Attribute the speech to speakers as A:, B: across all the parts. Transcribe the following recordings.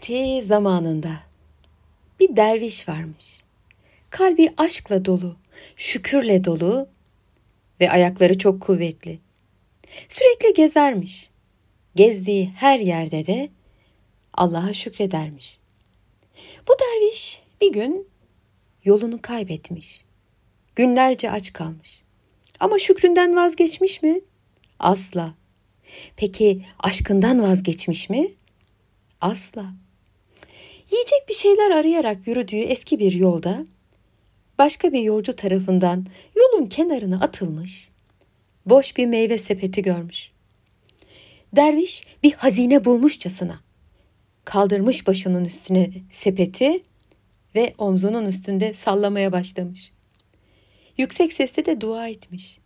A: Vakti zamanında bir derviş varmış. Kalbi aşkla dolu, şükürle dolu ve ayakları çok kuvvetli. Sürekli gezermiş. Gezdiği her yerde de Allah'a şükredermiş. Bu derviş bir gün yolunu kaybetmiş. Günlerce aç kalmış. Ama şükründen vazgeçmiş mi? Asla. Peki aşkından vazgeçmiş mi? Asla. Yiyecek bir şeyler arayarak yürüdüğü eski bir yolda başka bir yolcu tarafından yolun kenarına atılmış boş bir meyve sepeti görmüş. Derviş bir hazine bulmuşçasına kaldırmış başının üstüne sepeti ve omzunun üstünde sallamaya başlamış. Yüksek sesle de dua etmiş.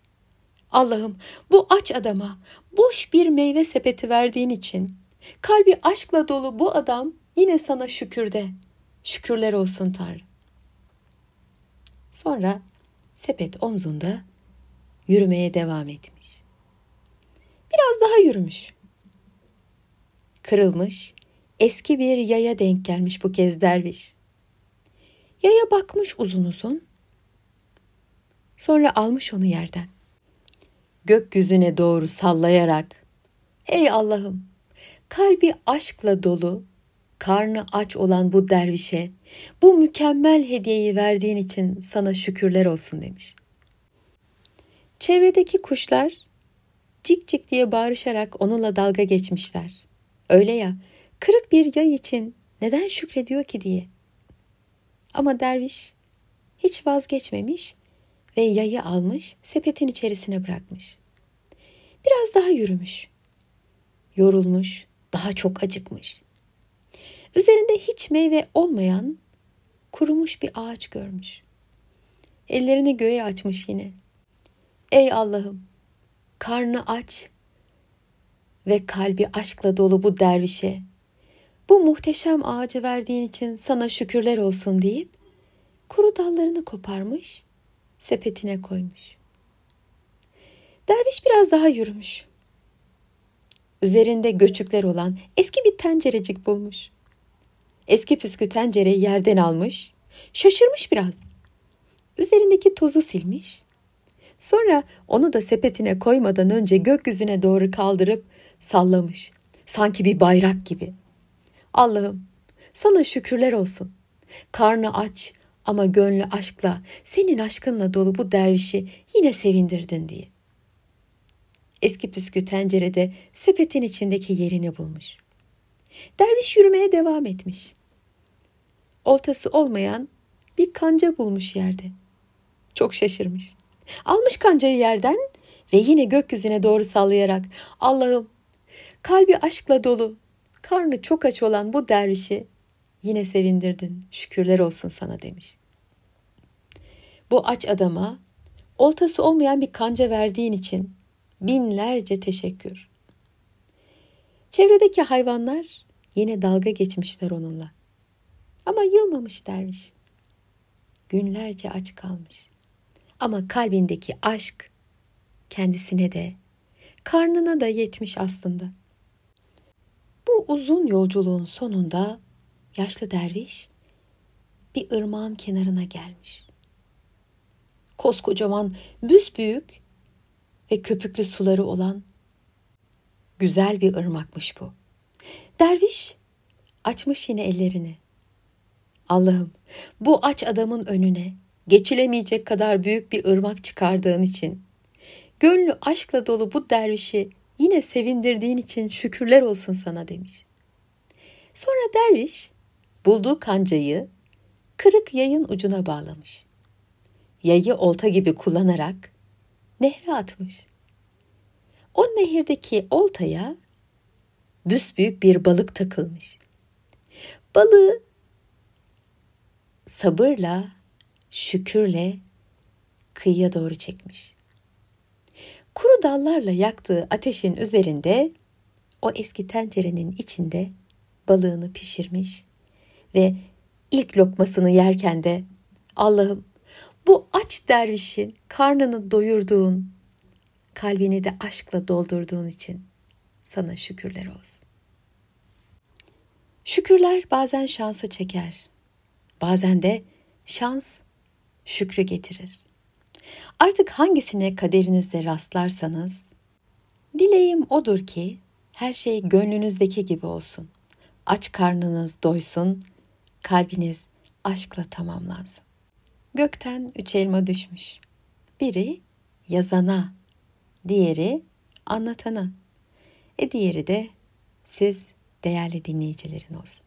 A: Allah'ım bu aç adama boş bir meyve sepeti verdiğin için kalbi aşkla dolu bu adam yine sana şükürde. Şükürler olsun Tanrı. Sonra sepet omzunda yürümeye devam etmiş. Biraz daha yürümüş. Kırılmış, eski bir yaya denk gelmiş bu kez derviş. Yaya bakmış uzun uzun. Sonra almış onu yerden. Gökyüzüne doğru sallayarak Ey Allah'ım kalbi aşkla dolu, karnı aç olan bu dervişe bu mükemmel hediyeyi verdiğin için sana şükürler olsun demiş. Çevredeki kuşlar cik cik diye bağırışarak onunla dalga geçmişler. Öyle ya, kırık bir yay için neden şükrediyor ki diye. Ama derviş hiç vazgeçmemiş ve yayı almış sepetin içerisine bırakmış. Biraz daha yürümüş. Yorulmuş, daha çok acıkmış. Üzerinde hiç meyve olmayan kurumuş bir ağaç görmüş. Ellerini göğe açmış yine. Ey Allah'ım, karnı aç ve kalbi aşkla dolu bu dervişe bu muhteşem ağacı verdiğin için sana şükürler olsun deyip kuru dallarını koparmış, sepetine koymuş. Derviş biraz daha yürümüş. Üzerinde göçükler olan eski bir tencerecik bulmuş. Eski püskü tencereyi yerden almış, şaşırmış biraz. Üzerindeki tozu silmiş. Sonra onu da sepetine koymadan önce gökyüzüne doğru kaldırıp sallamış. Sanki bir bayrak gibi. Allah'ım sana şükürler olsun. Karnı aç ama gönlü aşkla, senin aşkınla dolu bu dervişi yine sevindirdin diye. Eski püskü tencerede sepetin içindeki yerini bulmuş. Derviş yürümeye devam etmiş. Oltası olmayan bir kanca bulmuş yerde. Çok şaşırmış. Almış kancayı yerden ve yine gökyüzüne doğru sallayarak Allah'ım kalbi aşkla dolu, karnı çok aç olan bu dervişi yine sevindirdin. Şükürler olsun sana demiş. Bu aç adama oltası olmayan bir kanca verdiğin için binlerce teşekkür. Çevredeki hayvanlar yine dalga geçmişler onunla. Ama yılmamış derviş. Günlerce aç kalmış. Ama kalbindeki aşk kendisine de, karnına da yetmiş aslında. Bu uzun yolculuğun sonunda yaşlı derviş bir ırmağın kenarına gelmiş. Koskocaman, büsbüyük ve köpüklü suları olan güzel bir ırmakmış bu. Derviş açmış yine ellerini. Allah'ım bu aç adamın önüne geçilemeyecek kadar büyük bir ırmak çıkardığın için, gönlü aşkla dolu bu dervişi yine sevindirdiğin için şükürler olsun sana demiş. Sonra derviş bulduğu kancayı kırık yayın ucuna bağlamış. Yayı olta gibi kullanarak nehre atmış. O nehirdeki oltaya büsbüyük bir balık takılmış. Balığı sabırla, şükürle kıyıya doğru çekmiş. Kuru dallarla yaktığı ateşin üzerinde o eski tencerenin içinde balığını pişirmiş ve ilk lokmasını yerken de Allah'ım bu aç dervişin karnını doyurduğun, kalbini de aşkla doldurduğun için sana şükürler olsun. Şükürler bazen şansa çeker. Bazen de şans şükrü getirir. Artık hangisine kaderinizde rastlarsanız dileğim odur ki her şey gönlünüzdeki gibi olsun. Aç karnınız doysun, kalbiniz aşkla tamamlansın. Gökten üç elma düşmüş. Biri yazana, diğeri anlatana. E diğeri de siz değerli dinleyicilerin olsun.